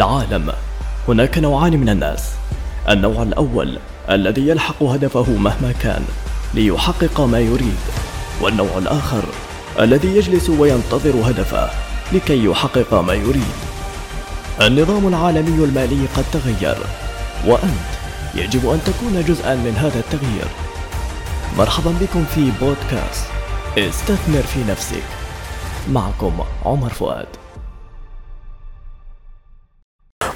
العالم. هناك نوعان من الناس. النوع الأول الذي يلحق هدفه مهما كان ليحقق ما يريد. والنوع الآخر الذي يجلس وينتظر هدفه لكي يحقق ما يريد. النظام العالمي المالي قد تغير وأنت يجب أن تكون جزءا من هذا التغيير. مرحبا بكم في بودكاست استثمر في نفسك. معكم عمر فؤاد.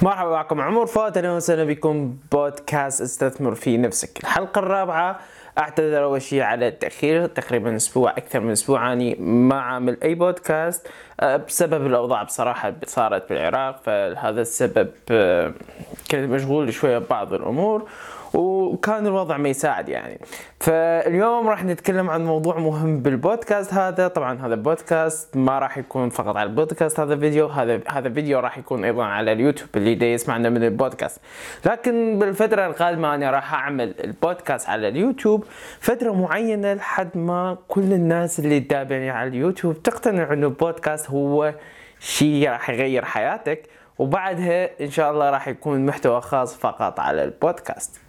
مرحبا معكم عمر فؤاد أهلا وسهلا بكم. بودكاست أستثمر في نفسك. الحلقة الرابعة أعتذر أول شيء على التأخير تقريبا أسبوع أكثر من أسبوع. اني ما عامل أي بودكاست أه، بسبب الأوضاع بصراحة صارت بالعراق فهذا السبب أه، كنت مشغول شوية ببعض الأمور. وكان الوضع ما يساعد يعني. فاليوم راح نتكلم عن موضوع مهم بالبودكاست هذا. طبعا هذا البودكاست ما راح يكون فقط على البودكاست هذا فيديو هذا هذا فيديو راح يكون أيضا على اليوتيوب اللي دا يسمعنا من البودكاست. لكن بالفترة القادمة أنا راح أعمل البودكاست على اليوتيوب. فترة معينة لحد ما كل الناس اللي تتابعني على اليوتيوب تقتنع إنه البودكاست هو شيء راح يغير حياتك. وبعدها إن شاء الله راح يكون محتوى خاص فقط على البودكاست.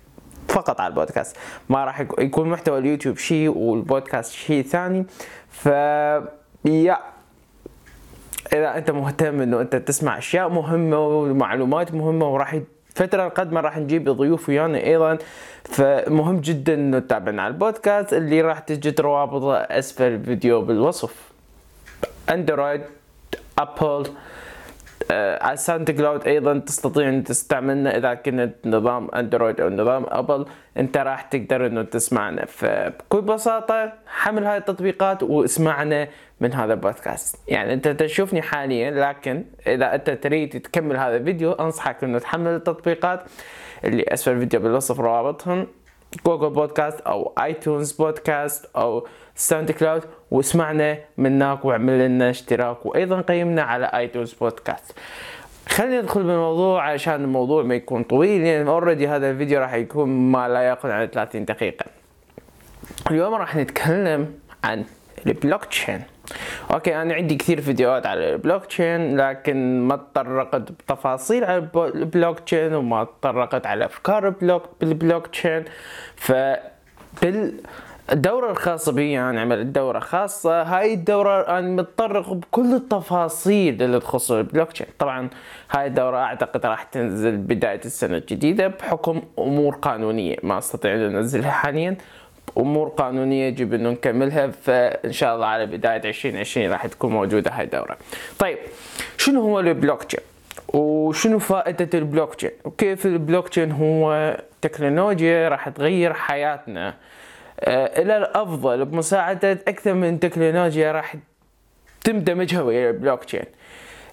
فقط على البودكاست. ما راح يكون محتوى اليوتيوب شيء والبودكاست شيء ثاني. ف yeah. إذا أنت مهتم إنه أنت تسمع أشياء مهمة ومعلومات مهمة وراح الفترة القادمة راح نجيب ضيوف ويانا أيضا. فمهم جدا إنه تتابعنا على البودكاست اللي راح تجد روابطه أسفل الفيديو بالوصف. Android Apple على SoundCloud أيضا تستطيع أن تستمع لنا إذا كنت نظام Android أو نظام Apple. أنت راح تقدر أنه تسمعنا فبكل بساطة حمل هاي التطبيقات واسمعنا من هذا البودكاست. يعني أنت تشوفني حاليا لكن إذا أنت تريد تكمل هذا الفيديو أنصحك أنه تحمل التطبيقات اللي أسفل الفيديو بالوصف روابطهم Google Podcast أو iTunes Podcast أو SoundCloud واسمعنا من هناك واعمل لنا اشتراك وأيضا قيمنا على iTunes Podcast خلينا ندخل بالموضوع عشان الموضوع ما يكون طويل يعني already هذا الفيديو راح يكون ما لا يقل عن 30 دقيقة. اليوم راح نتكلم عن البلوك تشين. Okay أنا عندي كثير فيديوهات على البلوك تشين لكن ما تطرقت بتفاصيل على البلوك تشين وما تطرقت على أفكار البلوك بالبلوك تشين ف الدورة الخاصة بي أنا عملت دورة خاصة. هاي الدورة أنا متطرق بكل التفاصيل اللي تخص البلوك تشين طبعا هاي الدورة أعتقد راح تنزل بداية السنة الجديدة بحكم أمور قانونية ما أستطيع أن أنزلها حاليا. أمور قانونية يجب انه نكملها فإن شاء الله على بداية 2020 راح تكون موجودة هاي الدورة. طيب شنو هو البلوك تشين؟ وشنو فائدة البلوك تشين؟ وكيف البلوك تشين هو تكنولوجيا راح تغير حياتنا آه، إلى الأفضل بمساعدة أكثر من تكنولوجيا راح تندمجها ويا البلوك تشين.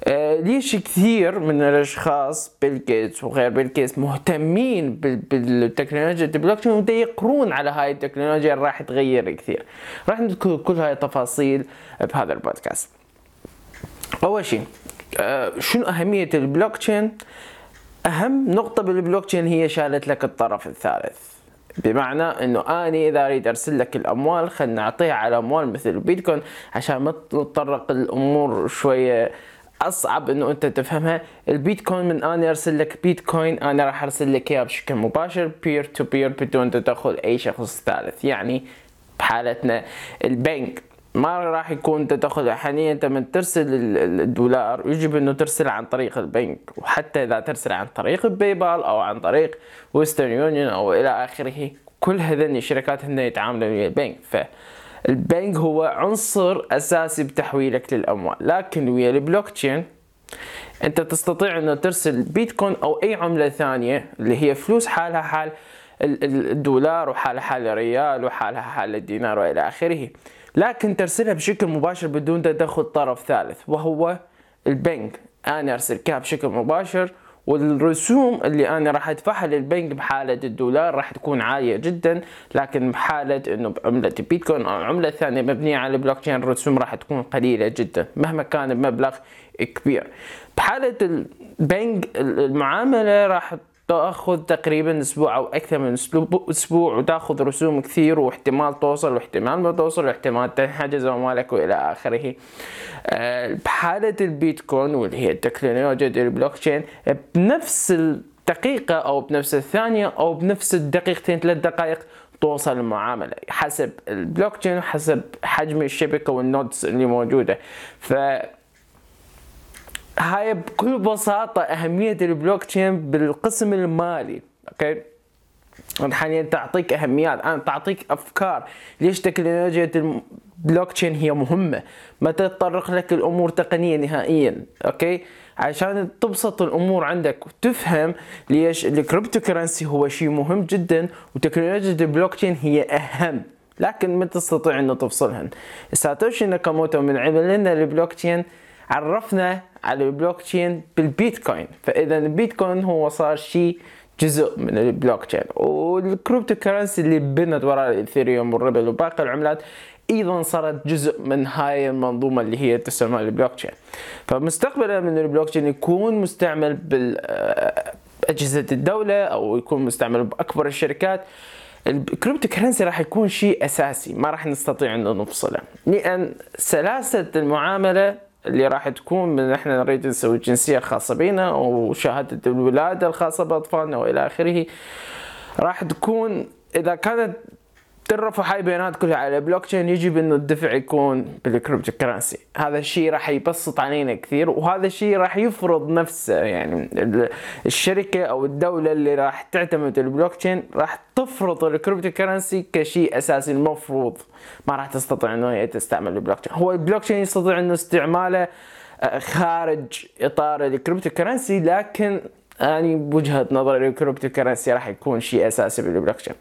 آه، ليش كثير من الأشخاص بيل جيتس وغير بيل جيتس مهتمين بالتكنولوجيا البلوك تشين يقرون على هاي التكنولوجيا اللي راح تغير كثير. راح نذكر كل هاي التفاصيل بهذا البودكاست. أول شيء آه، شنو أهمية البلوك تشين أهم نقطة بالبلوك تشين هي شالت لك الطرف الثالث. بمعنى إنه أني إذا أريد أرسل لك الأموال خلينا نعطيها على أموال مثل البيتكوين عشان ما تتطرق الأمور شوية أصعب إنه أنت تفهمها. البيتكوين من أنا أرسل لك بيتكوين أنا راح أرسل لك إياه بشكل مباشر peer to peer بدون تدخل أي شخص ثالث. يعني بحالتنا البنك ما راح يكون تدخل حاليا. أنت من ترسل الدولار يجب إنه ترسل عن طريق البنك وحتى إذا ترسل عن طريق الباي بال أو عن طريق ويسترن يونيون أو إلى آخره. كل هذين الشركات هن يتعاملوا ويا البنك ف البنك هو عنصر أساسي بتحويلك للأموال. لكن ويا البلوك تشين أنت تستطيع انه ترسل بيتكوين أو أي عملة ثانية اللي هي فلوس حالها حال الدولار وحالها حال الريال وحالها حال الدينار وإلى آخره. لكن ترسلها بشكل مباشر بدون تدخل طرف ثالث وهو البنك. أنا أرسل كاب بشكل مباشر والرسوم اللي أنا راح أدفعها للبنك بحالة الدولار راح تكون عالية جدا لكن بحالة إنه بعملة بيتكوين أو عملة ثانية مبنية على البلوك تشين الرسوم راح تكون قليلة جدا مهما كان المبلغ كبير. بحالة البنك المعاملة راح تأخذ تقريبا أسبوع أو أكثر من أسبوع وتأخذ رسوم كثير واحتمال توصل واحتمال ما توصل واحتمال تنحجز اموالك وإلى آخره. آه، بحالة البيتكوين واللي هي تكنولوجيا البلوك تشين بنفس الدقيقة أو بنفس الثانية أو بنفس الدقيقتين ثلاث دقائق توصل المعاملة حسب البلوك تشين وحسب حجم الشبكة وال nodes اللي موجودة. ف هاي بكل بساطة أهمية البلوك تشين بالقسم المالي okay؟ حاليا تعطيك أهميات أنا تعطيك أفكار ليش تكنولوجيا البلوك تشين هي مهمة. ما تتطرق لك الأمور تقنية نهائيا okay؟ عشان تبسط الأمور عندك وتفهم ليش ال cryptocurrency هو شيء مهم جدا وتكنولوجيا البلوك تشين هي أهم. لكن ما تستطيع إنه تفصلهن. ساتوشي ناكاموتو من عمل لنا البلوك تشين عرفنا على البلوك تشين بالبيتكوين. فإذا البيتكوين هو صار شيء جزء من ال blockchain وال cryptocurrency اللي بنت وراء الاثيريوم والريبل وباقي العملات أيضا صارت جزء من هاي المنظومة اللي هي تسمى البلوك تشين فمستقبلا من البلوك تشين يكون مستعمل باجهزه الدولة أو يكون مستعمل بأكبر الشركات. ال cryptocurrency راح يكون شيء أساسي ما راح نستطيع ان نفصله. لأن سلاسة المعاملة اللي راح تكون من إحنا نريد نسوي جنسية خاصة بينا وشهادة الولادة الخاصة بأطفالنا وإلى آخره راح تكون إذا كانت ترفع هاي البيانات كلها على البلوك تشين يجب انه الدفع يكون بال cryptocurrency هذا الشيء راح يبسط علينا كثير وهذا الشيء راح يفرض نفسه. يعني الشركة أو الدولة اللي راح تعتمد البلوك تشين راح تفرض ال cryptocurrency كشيء أساسي المفروض. ما راح تستطيع إنه هي تستعمل البلوك تشين هو البلوك تشين يستطيع إنه استعماله آه، خارج إطار ال cryptocurrency لكن يعني بوجهه نظري ال cryptocurrency راح يكون شيء أساسي بال blockchain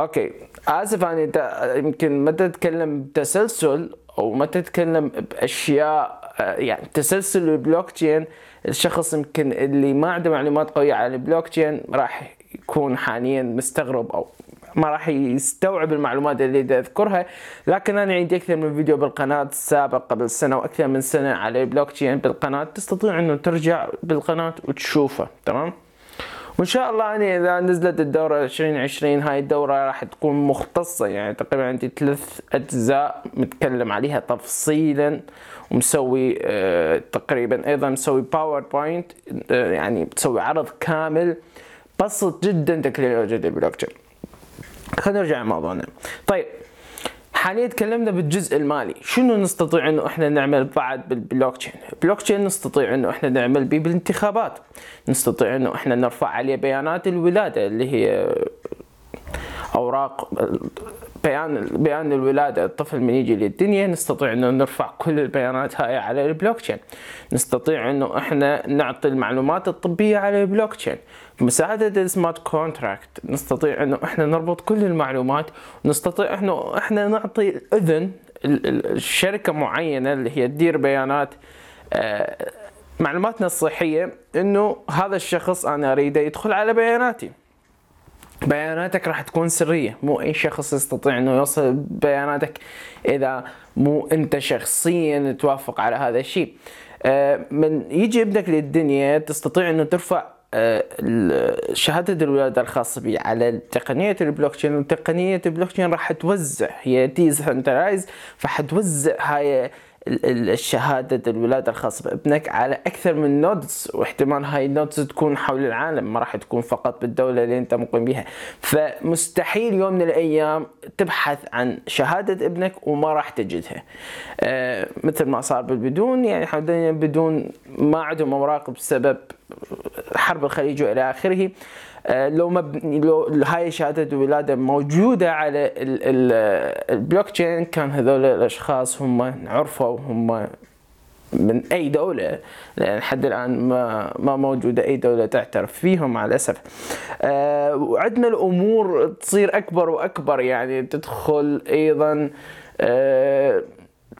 okay. آسف يعني يمكن ما تتكلم بتسلسل أو ما تتكلم بأشياء يعني تسلسل البلوك تشين الشخص يمكن اللي ما عنده معلومات قوية عن البلوك تشين راح يكون حاليا مستغرب أو ما راح يستوعب المعلومات اللي أذكرها. لكن أنا عندي أكثر من فيديو بالقناة السابق قبل سنه وأكثر من سنة على البلوك تشين بالقناة. تستطيع انه ترجع بالقناة وتشوفه تمام؟ وإن شاء الله يعني إذا نزلت الدورة 2020 هاي الدورة راح تكون مختصة. يعني تقريبا عندي ثلاث أجزاء متكلم عليها تفصيلا ومسوي آه تقريبا أيضا مسوي باوربوينت آه يعني مسوي عرض كامل. بسط جدا تكنولوجيا البلوك تشين خلينا نرجع لموضوعنا. طيب حاليا تكلمنا بالجزء المالي. شنو نستطيع إنه إحنا نعمل بعد بال blockchain ال blockchain نستطيع إنه إحنا نعمل به بالانتخابات. نستطيع إنه إحنا نرفع عليه بيانات الولادة اللي هي أوراق بيان بيان الولادة الطفل من يجي للدنيا نستطيع إنه نرفع كل البيانات هاي على البلوك تشين نستطيع إنه إحنا نعطي المعلومات الطبية على البلوك تشين بمساعدة ال smart contract نستطيع إنه إحنا نربط كل المعلومات ونستطيع انه إحنا نعطي إذن الشركة معينة اللي هي تدير بيانات آه، معلوماتنا الصحية إنه هذا الشخص أنا أريده يدخل على بياناتي. بياناتك راح تكون سرية. مو أي شخص يستطيع إنه يوصل بياناتك إذا مو أنت شخصيا توافق على هذا الشيء. آه، من يجي ابنك للدنيا تستطيع إنه ترفع شهادة الولادة الخاصة بي على تقنية البلوك تشين وتقنية البلوك تشين راح توزع هي decentralized فحتوزع هاي الشهادة الولادة الخاصة بابنك على أكثر من nodes واحتمال هاي ال nodes تكون حول العالم ما راح تكون فقط بالدولة اللي أنت مقيم بها فمستحيل يوم من الأيام تبحث عن شهادة ابنك وما راح تجدها. آه مثل ما صار بالبدون يعني حاليا بدون ما عندهم أوراق بسبب حرب الخليج وإلى آخره آه، لو مب... لو هاي شهادة الولادة موجودة على البلوك تشين كان هذول الأشخاص هم عرفوا هم من أي دولة لأن لحد الآن ما ما موجودة أي دولة تعترف فيهم مع الأسف. أه وعندنا الأمور تصير أكبر وأكبر يعني تدخل أيضا أه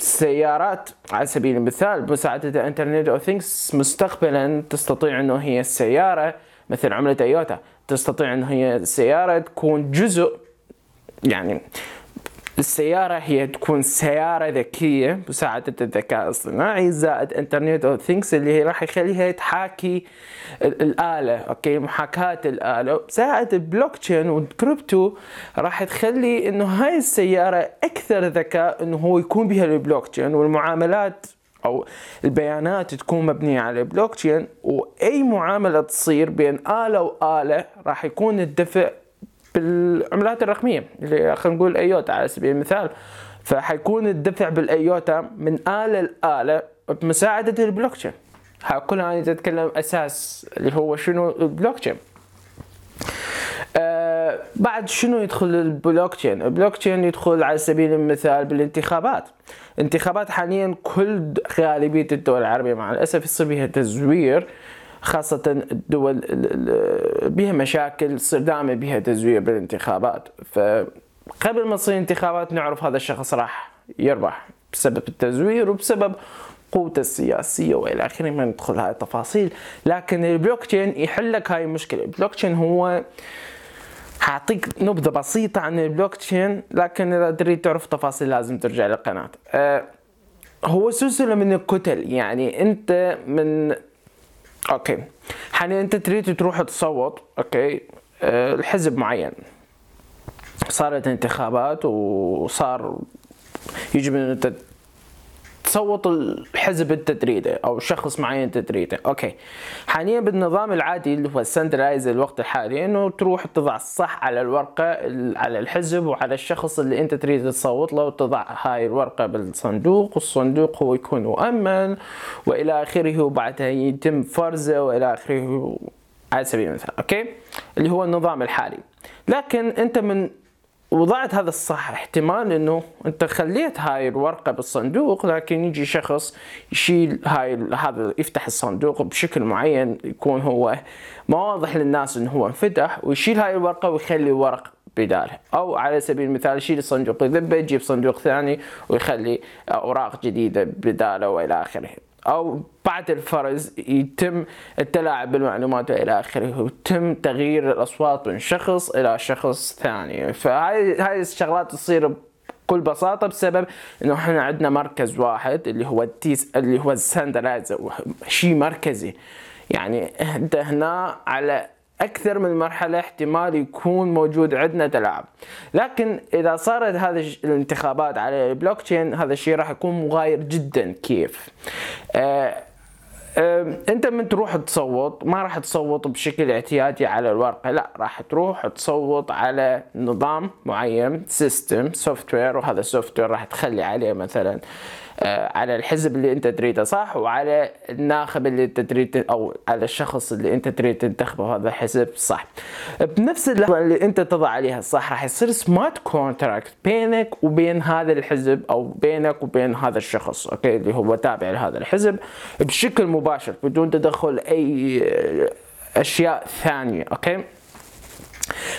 سيارات على سبيل المثال بمساعدة ال internet of things مستقبلا تستطيع إنه هي السيارة مثل عملة تويوتا تستطيع إنه هي السيارة تكون جزء يعني السيارة هي تكون سيارة ذكية مساعدة الذكاء الاصطناعي زائد internet of things اللي هي راح يخليها تحاكي الآلة okay؟ محاكاة الآلة. زائد ال blockchain وال crypto راح تخلي إنه هاي السيارة أكثر ذكاء إنه هو يكون بها البلوك تشين والمعاملات أو البيانات تكون مبنية على البلوك تشين وأي معاملة تصير بين آلة وآلة راح يكون الدفع بالعملات الرقمية اللي خلينا نقول إيوتا على سبيل المثال فحيكون الدفع بالإيوتا من آلة لآلة بمساعدة البلوك تشين كلها تتكلم أساس اللي هو شنو البلوك تشين آه بعد شنو يدخل ال blockchain ال blockchain يدخل على سبيل المثال بالانتخابات. انتخابات حاليا كل غالبية الدول العربية مع الأسف يصير بها تزوير خاصة الدول بها مشاكل تصير دائما بها تزوير بالانتخابات. فقبل ما تصير انتخابات نعرف هذا الشخص راح يربح بسبب التزوير وبسبب قوته السياسية وإلى آخره ما ندخل هاي التفاصيل. لكن البلوك تشين يحل لك هاي المشكلة. البلوك تشين هو حاعطيك نبذة بسيطة عن البلوك تشين لكن إذا تريد تعرف تفاصيل لازم ترجع للقناة. أه هو سلسلة من الكتل. يعني أنت من okay. حاليا أنت تريد تروح تصوت okay أه الحزب معين. صارت انتخابات وصار يجب أن أنت تصوت الحزب انت تريده أو شخص معين انت تريده okay. حاليا بالنظام العادي اللي هو ال centralized الوقت الحالي إنه تروح تضع الصح على الورقة على الحزب وعلى الشخص اللي أنت تريد تصوت له وتضع هاي الورقة بالصندوق والصندوق هو يكون مؤمن وإلى آخره وبعدها يتم فرزه وإلى آخره على سبيل المثال. أوكي. اللي هو النظام الحالي. لكن أنت من وضعت هذا الصح احتمال إنه أنت خليت هاي الورقة بالصندوق لكن يجي شخص يشيل هاي هذا يفتح الصندوق بشكل معين يكون هو ما واضح للناس إنه هو انفتح ويشيل هاي الورقة ويخلي ورق بداله. أو على سبيل المثال يشيل الصندوق يذبه يجيب صندوق ثاني ويخلي أوراق جديدة بدالة وإلى آخره. أو بعد الفرز يتم التلاعب بالمعلومات وإلى آخره ويتم تغيير الأصوات من شخص إلى شخص ثاني. فهاي هاي الشغلات تصير بكل بساطة بسبب إنه إحنا عندنا مركز واحد اللي هو التيس اللي هو ال centralized شيء مركزي. يعني انت هنا على أكثر من مرحلة احتمال يكون موجود عندنا تلاعب لكن إذا صارت هذه الانتخابات على البلوك تشين هذا الشيء راح يكون مغاير جدا. كيف؟ آه أنت من تروح تصوت ما راح تصوت بشكل اعتيادي على الورقة لا راح تروح تصوت على نظام معين system software وهذا ال software راح تخلي عليه مثلا آه، على الحزب اللي انت تريده صح؟ وعلى الناخب اللي انت تريد أو على الشخص اللي انت تريد تنتخبه هذا الحزب صح؟ بنفس اللحظة اللي انت تضع عليها الصح راح يصير smart contract بينك وبين هذا الحزب أو بينك وبين هذا الشخص okay؟ اللي هو تابع لهذا الحزب بشكل مباشر بدون تدخل أي أشياء ثانية okay؟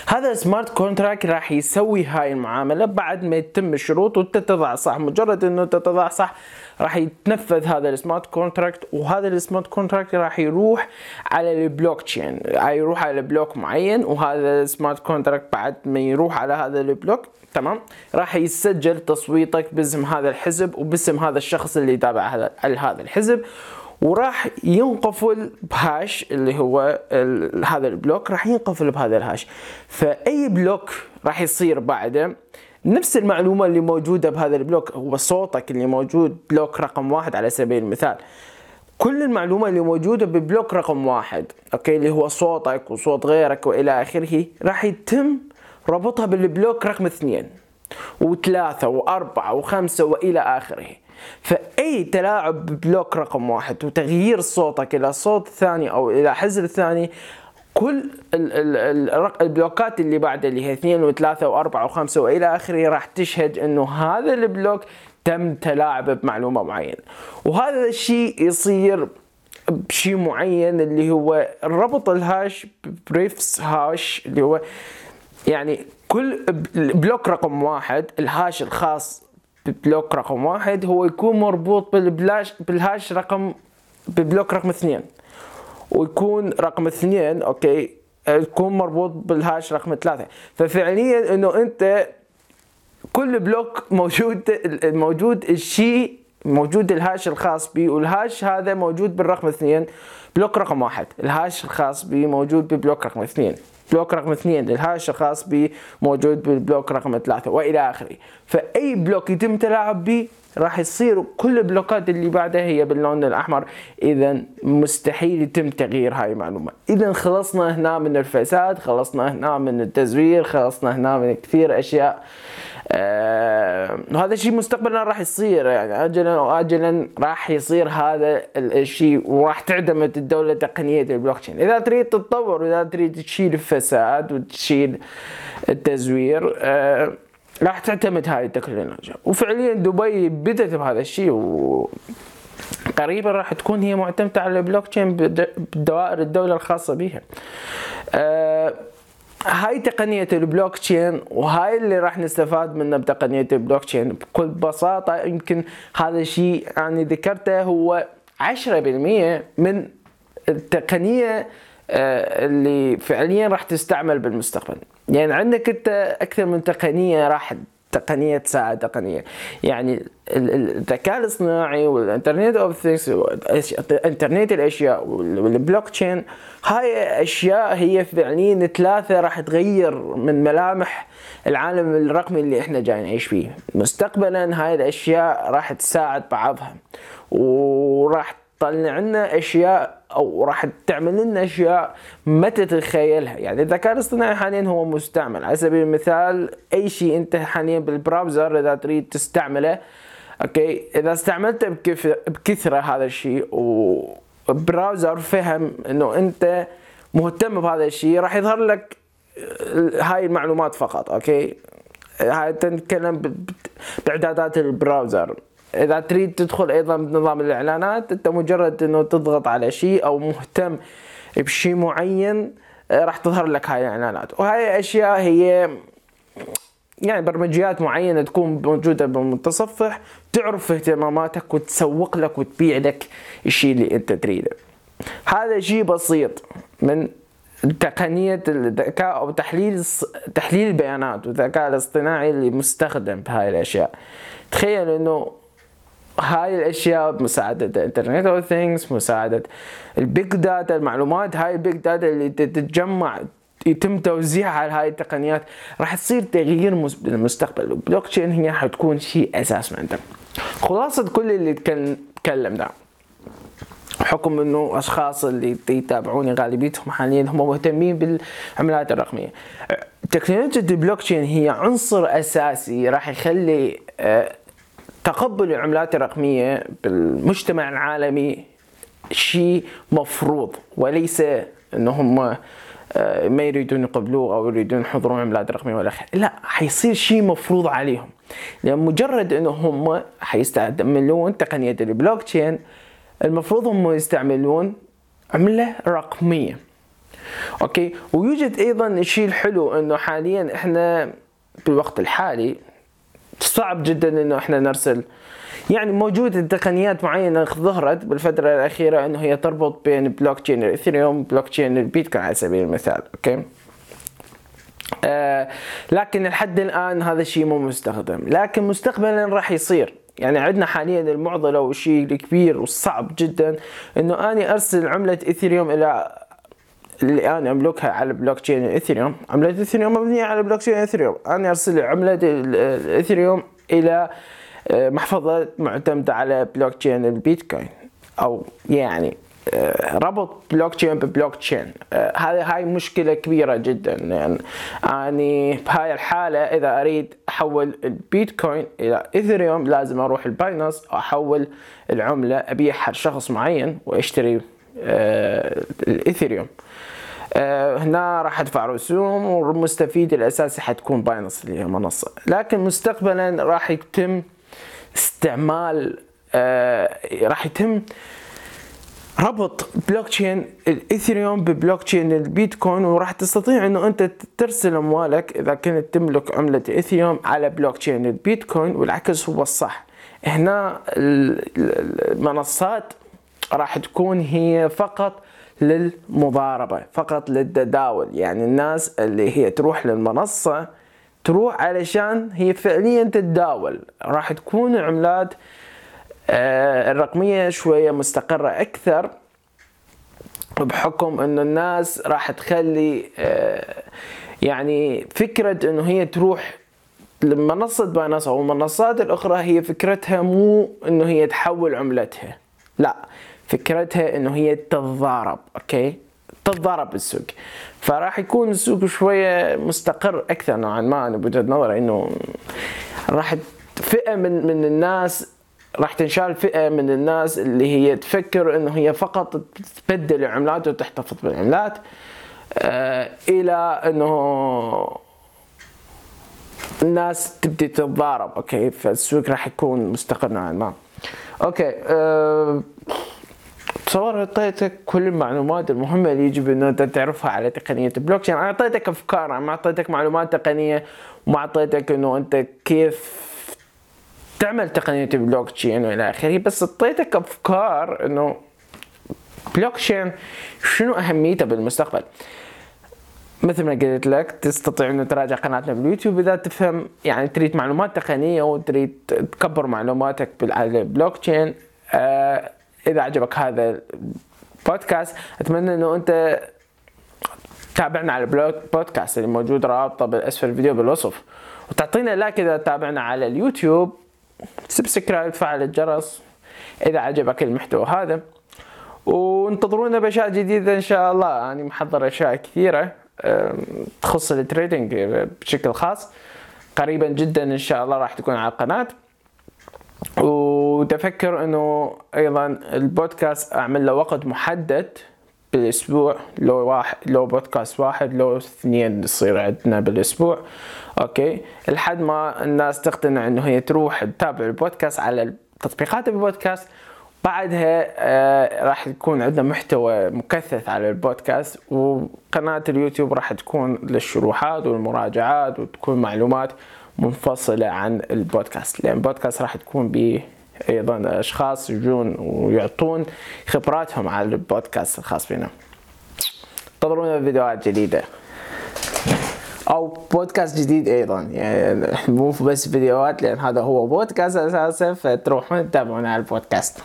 هذا ال smart contract راح يسوي هاي المعاملة بعد ما يتم الشروط وانت تضع صح مجرد إنه انت تضع صح راح يتنفذ هذا ال smart contract وهذا ال smart contract راح يروح على البلوك تشين يروح على block معين وهذا ال smart contract بعد ما يروح على هذا ال block تمام؟ راح يسجل تصويتك باسم هذا الحزب وباسم هذا الشخص اللي تابع هذا الحزب. وراح ينقفل ب hash اللي هو هذا ال block راح ينقفل بهذا ال hash. فأي block راح يصير بعده نفس المعلومة اللي موجودة بهذا ال block هو صوتك اللي موجود block رقم واحد على سبيل المثال. كل المعلومة اللي موجودة ب block رقم واحد okay اللي هو صوتك وصوت غيرك وإلى آخره راح يتم ربطها بال block رقم اثنين. وثلاثة وأربعة وخمسة وإلى آخره. فأي تلاعب ب block رقم واحد وتغيير صوتك إلى صوت ثاني أو إلى حزب ثاني كل البلوكات اللي بعد اللي هي اثنين وثلاثة وأربعة وخمسة وإلى آخره راح تشهد إنه هذا ال block تم تلاعب بمعلومة معينة. وهذا الشيء يصير بشيء معين اللي هو ربط ال hash ب previous hash اللي هو يعني كل block رقم واحد ال hash الخاص ب block رقم واحد هو يكون مربوط بالبلاش بال hash رقم ب block رقم اثنين. ويكون رقم اثنين okay يكون مربوط بال hash رقم ثلاثة. ففعليا إنه أنت كل block موجود موجود الشيء موجود ال hash الخاص بي وال hash هذا موجود بالرقم اثنين block رقم واحد. ال hash الخاص بي موجود ب block رقم اثنين. block رقم اثنين ال hash الخاص موجود بال block رقم ثلاثة وإلى آخره. فأي block يتم تلاعب به راح يصير كل البلوكات اللي بعدها هي باللون الأحمر. إذا مستحيل يتم تغيير هاي المعلومة. إذا خلصنا هنا من الفساد خلصنا هنا من التزوير خلصنا هنا من كثير أشياء. آه وهذا الشيء مستقبلا راح يصير. يعني عاجلا وآجلا راح يصير هذا الشيء وراح تعتمد الدولة تقنيه البلوك تشين إذا تريد تتطور واذا تريد تشيل الفساد وتشيل التزوير آه راح تعتمد هاي التكنولوجيا وفعليا دبي بدأت بهذا الشيء و قريبا راح تكون هي معتمدة على البلوك تشين بدوائر الدولة الخاصة بها. أه هاي تقنية البلوك تشين وهاي اللي راح نستفاد منه بتقنية البلوك تشين. بكل بساطة يمكن هذا الشيء يعني ذكرته هو 10% من التقنية آه، اللي فعليا راح تستعمل بالمستقبل. يعني عندك انت أكثر من تقنية راح تقنية تساعد تقنية. يعني الذكاء الاصطناعي وال Internet of Things انترنت الأشياء والبلوك تشين هاي أشياء هي فعليا ثلاثة راح تغير من ملامح العالم الرقمي اللي إحنا جاي نعيش فيه. مستقبلا هاي الأشياء راح تساعد بعضها. وراح تطلع لنا أشياء أو راح تعمل لنا أشياء ما تتخيلها. يعني الذكاء الاصطناعي حاليا هو مستعمل. على سبيل المثال أي شيء أنت حاليا بال browser إذا تريد تستعمله okay؟ إذا استعملته بكثرة هذا الشيء و browser فهم إنه أنت مهتم بهذا الشيء راح يظهر لك هاي المعلومات فقط okay؟ هاي تتكلم باعدادات البراوزر. إذا تريد تدخل أيضا بنظام الإعلانات أنت مجرد إنه تضغط على شيء أو مهتم بشيء معين آه، راح تظهر لك هاي الإعلانات. وهاي أشياء هي يعني برمجيات معينة تكون موجودة بالمتصفح تعرف اهتماماتك وتسوق لك وتبيع لك الشيء اللي أنت تريده. هذا شيء بسيط من تقنية الذكاء أو تحليل تحليل البيانات والذكاء الاصطناعي اللي مستخدم بهاي الأشياء. تخيل إنه هاي الأشياء بمساعده ال Internet of Things مساعدة ال big data المعلومات هاي ال big data اللي تتجمع يتم توزيعها على هاي التقنيات. راح تصير تغيير بالمستقبل البلوك تشين هي راح تكون شيء أساس عندنا خلاصة كل اللي تكلمنا. بحكم إنه أشخاص اللي يتابعوني غالبيتهم حاليا هم مهتمين بالعملات الرقمية. تكنولوجيا البلوك تشين هي عنصر أساسي راح يخلي آه، تقبل العملات الرقمية بالمجتمع العالمي شيء مفروض وليس انهم آه، ما يريدون يقبلوه أو يريدون يحظرون عملات رقمية وإلى آخره. لا حيصير شيء مفروض عليهم. لأن مجرد انهم حيستعملون تقنية البلوك تشين المفروض هم يستعملون عملة رقمية. okay؟ ويوجد أيضا الشيء الحلو إنه حاليا إحنا بالوقت الحالي صعب جدا إنه إحنا نرسل. يعني موجودة تقنيات معينة ظهرت بالفترة الأخيرة أنه هي تربط بين بلوك تشين الإثيريوم بلوك تشين البيتكوين على سبيل المثال okay؟ آه لكن لحد الآن هذا الشيء مو مستخدم. لكن مستقبلا راح يصير. يعني عندنا حاليا المعضلة والشيء الكبير والصعب جدا إنه أني أرسل عملة اثيريوم إلى اللي أنا املكها على بلوك تشين الاثيريوم عملة الاثيريوم مبنية على بلوك تشين الاثيريوم أنا أرسل عملة الاثيريوم إلى آه، محفظة معتمدة على بلوك تشين البيتكوين. أو يعني آه، ربط blockchain ب blockchain هذه هاي مشكلة كبيرة جدا. يعني أني بهاي الحالة إذا أريد أحول البيتكوين إلى ايثيريوم لازم أروح الباينانس احول العملة أبيعها لشخص معين وأشتري آه، الايثيريوم آه، هنا راح ادفع رسوم والمستفيد الأساسي حتكون باينانس اللي هي منصة. لكن مستقبلا راح يتم استعمال آه، راح يتم ربط بلوك تشين الإيثيريوم ببلوك تشين البيتكوين وراح تستطيع إنه أنت ترسل أموالك إذا كنت تملك عملة إيثيريوم على بلوك تشين البيتكوين والعكس هو الصح. هنا المنصات راح تكون هي فقط للمضاربة فقط للتداول. يعني الناس اللي هي تروح للمنصة تروح علشان هي فعليا تتداول. راح تكون العملات آه، الرقمية شوية مستقرة أكثر بحكم إنه الناس راح تخلي آه، يعني فكرة إنه هي تروح لمنصة باينانس أو المنصات الأخرى هي فكرتها مو إنه هي تحول عملتها. لا فكرتها إنه هي تتضارب okay؟ تتضارب بالسوق. فراح يكون السوق شوية مستقر أكثر نوعا ما أنا بوجهة نظري إنه راح فئة من من الناس راح تنشال فئة من الناس اللي هي تفكر إنه هي فقط تبدل العملات وتحتفظ بالعملات آه إلى إنه الناس تبدي تتضارب okay؟ فالسوق راح يكون مستقر نوعا ما. okay أه تصور أعطيتك كل المعلومات المهمة اللي يجب انه أنت تعرفها على تقنية البلوك تشين أنا أعطيتك افكار ما أعطيتك معلومات تقنية وما أعطيتك أنه أنت كيف تعمل تقنية البلوك تشين وإلى آخره بس أعطيتك أفكار أنه بلوك تشين شنو أهميته بالمستقبل. مثل ما قلت لك تستطيع انه تراجع قناتنا باليوتيوب إذا تفهم يعني تريد معلومات تقنية وتريد تكبر معلوماتك على البلوك تشين آه إذا عجبك هذا البودكاست أتمنى إنه أنت تابعنا على البودكاست اللي موجود رابطه بالأسفل الفيديو بالوصف. وتعطينا like إذا تابعنا على اليوتيوب. subscribe تفعل الجرس. إذا عجبك المحتوى هذا. وانتظرونا بأشياء جديدة إن شاء الله. أنا يعني محضر أشياء كثيرة تخص ال trading بشكل خاص. قريبا جدا إن شاء الله راح تكون على القناة. وتفكر إنه أيضا البودكاست أعمل له وقت محدد بالأسبوع لو واحد لو بودكاست واحد لو اثنين يصير عندنا بالأسبوع. okay؟ لحد ما الناس تقتنع إنه هي تروح تتابع البودكاست على تطبيقات البودكاست. بعدها آه راح يكون عندنا محتوى مكثف على البودكاست وقناة اليوتيوب راح تكون للشروحات والمراجعات وتكون معلومات. منفصلة عن البودكاست لأن البودكاست راح تكون به أيضا أشخاص يجون ويعطون خبراتهم على البودكاست الخاص بنا. انتظرونا فيديوهات جديدة. أو بودكاست جديد أيضا. يعني مو بس فيديوهات لأن هذا هو بودكاست أساسا فتروحون تتابعون على البودكاست.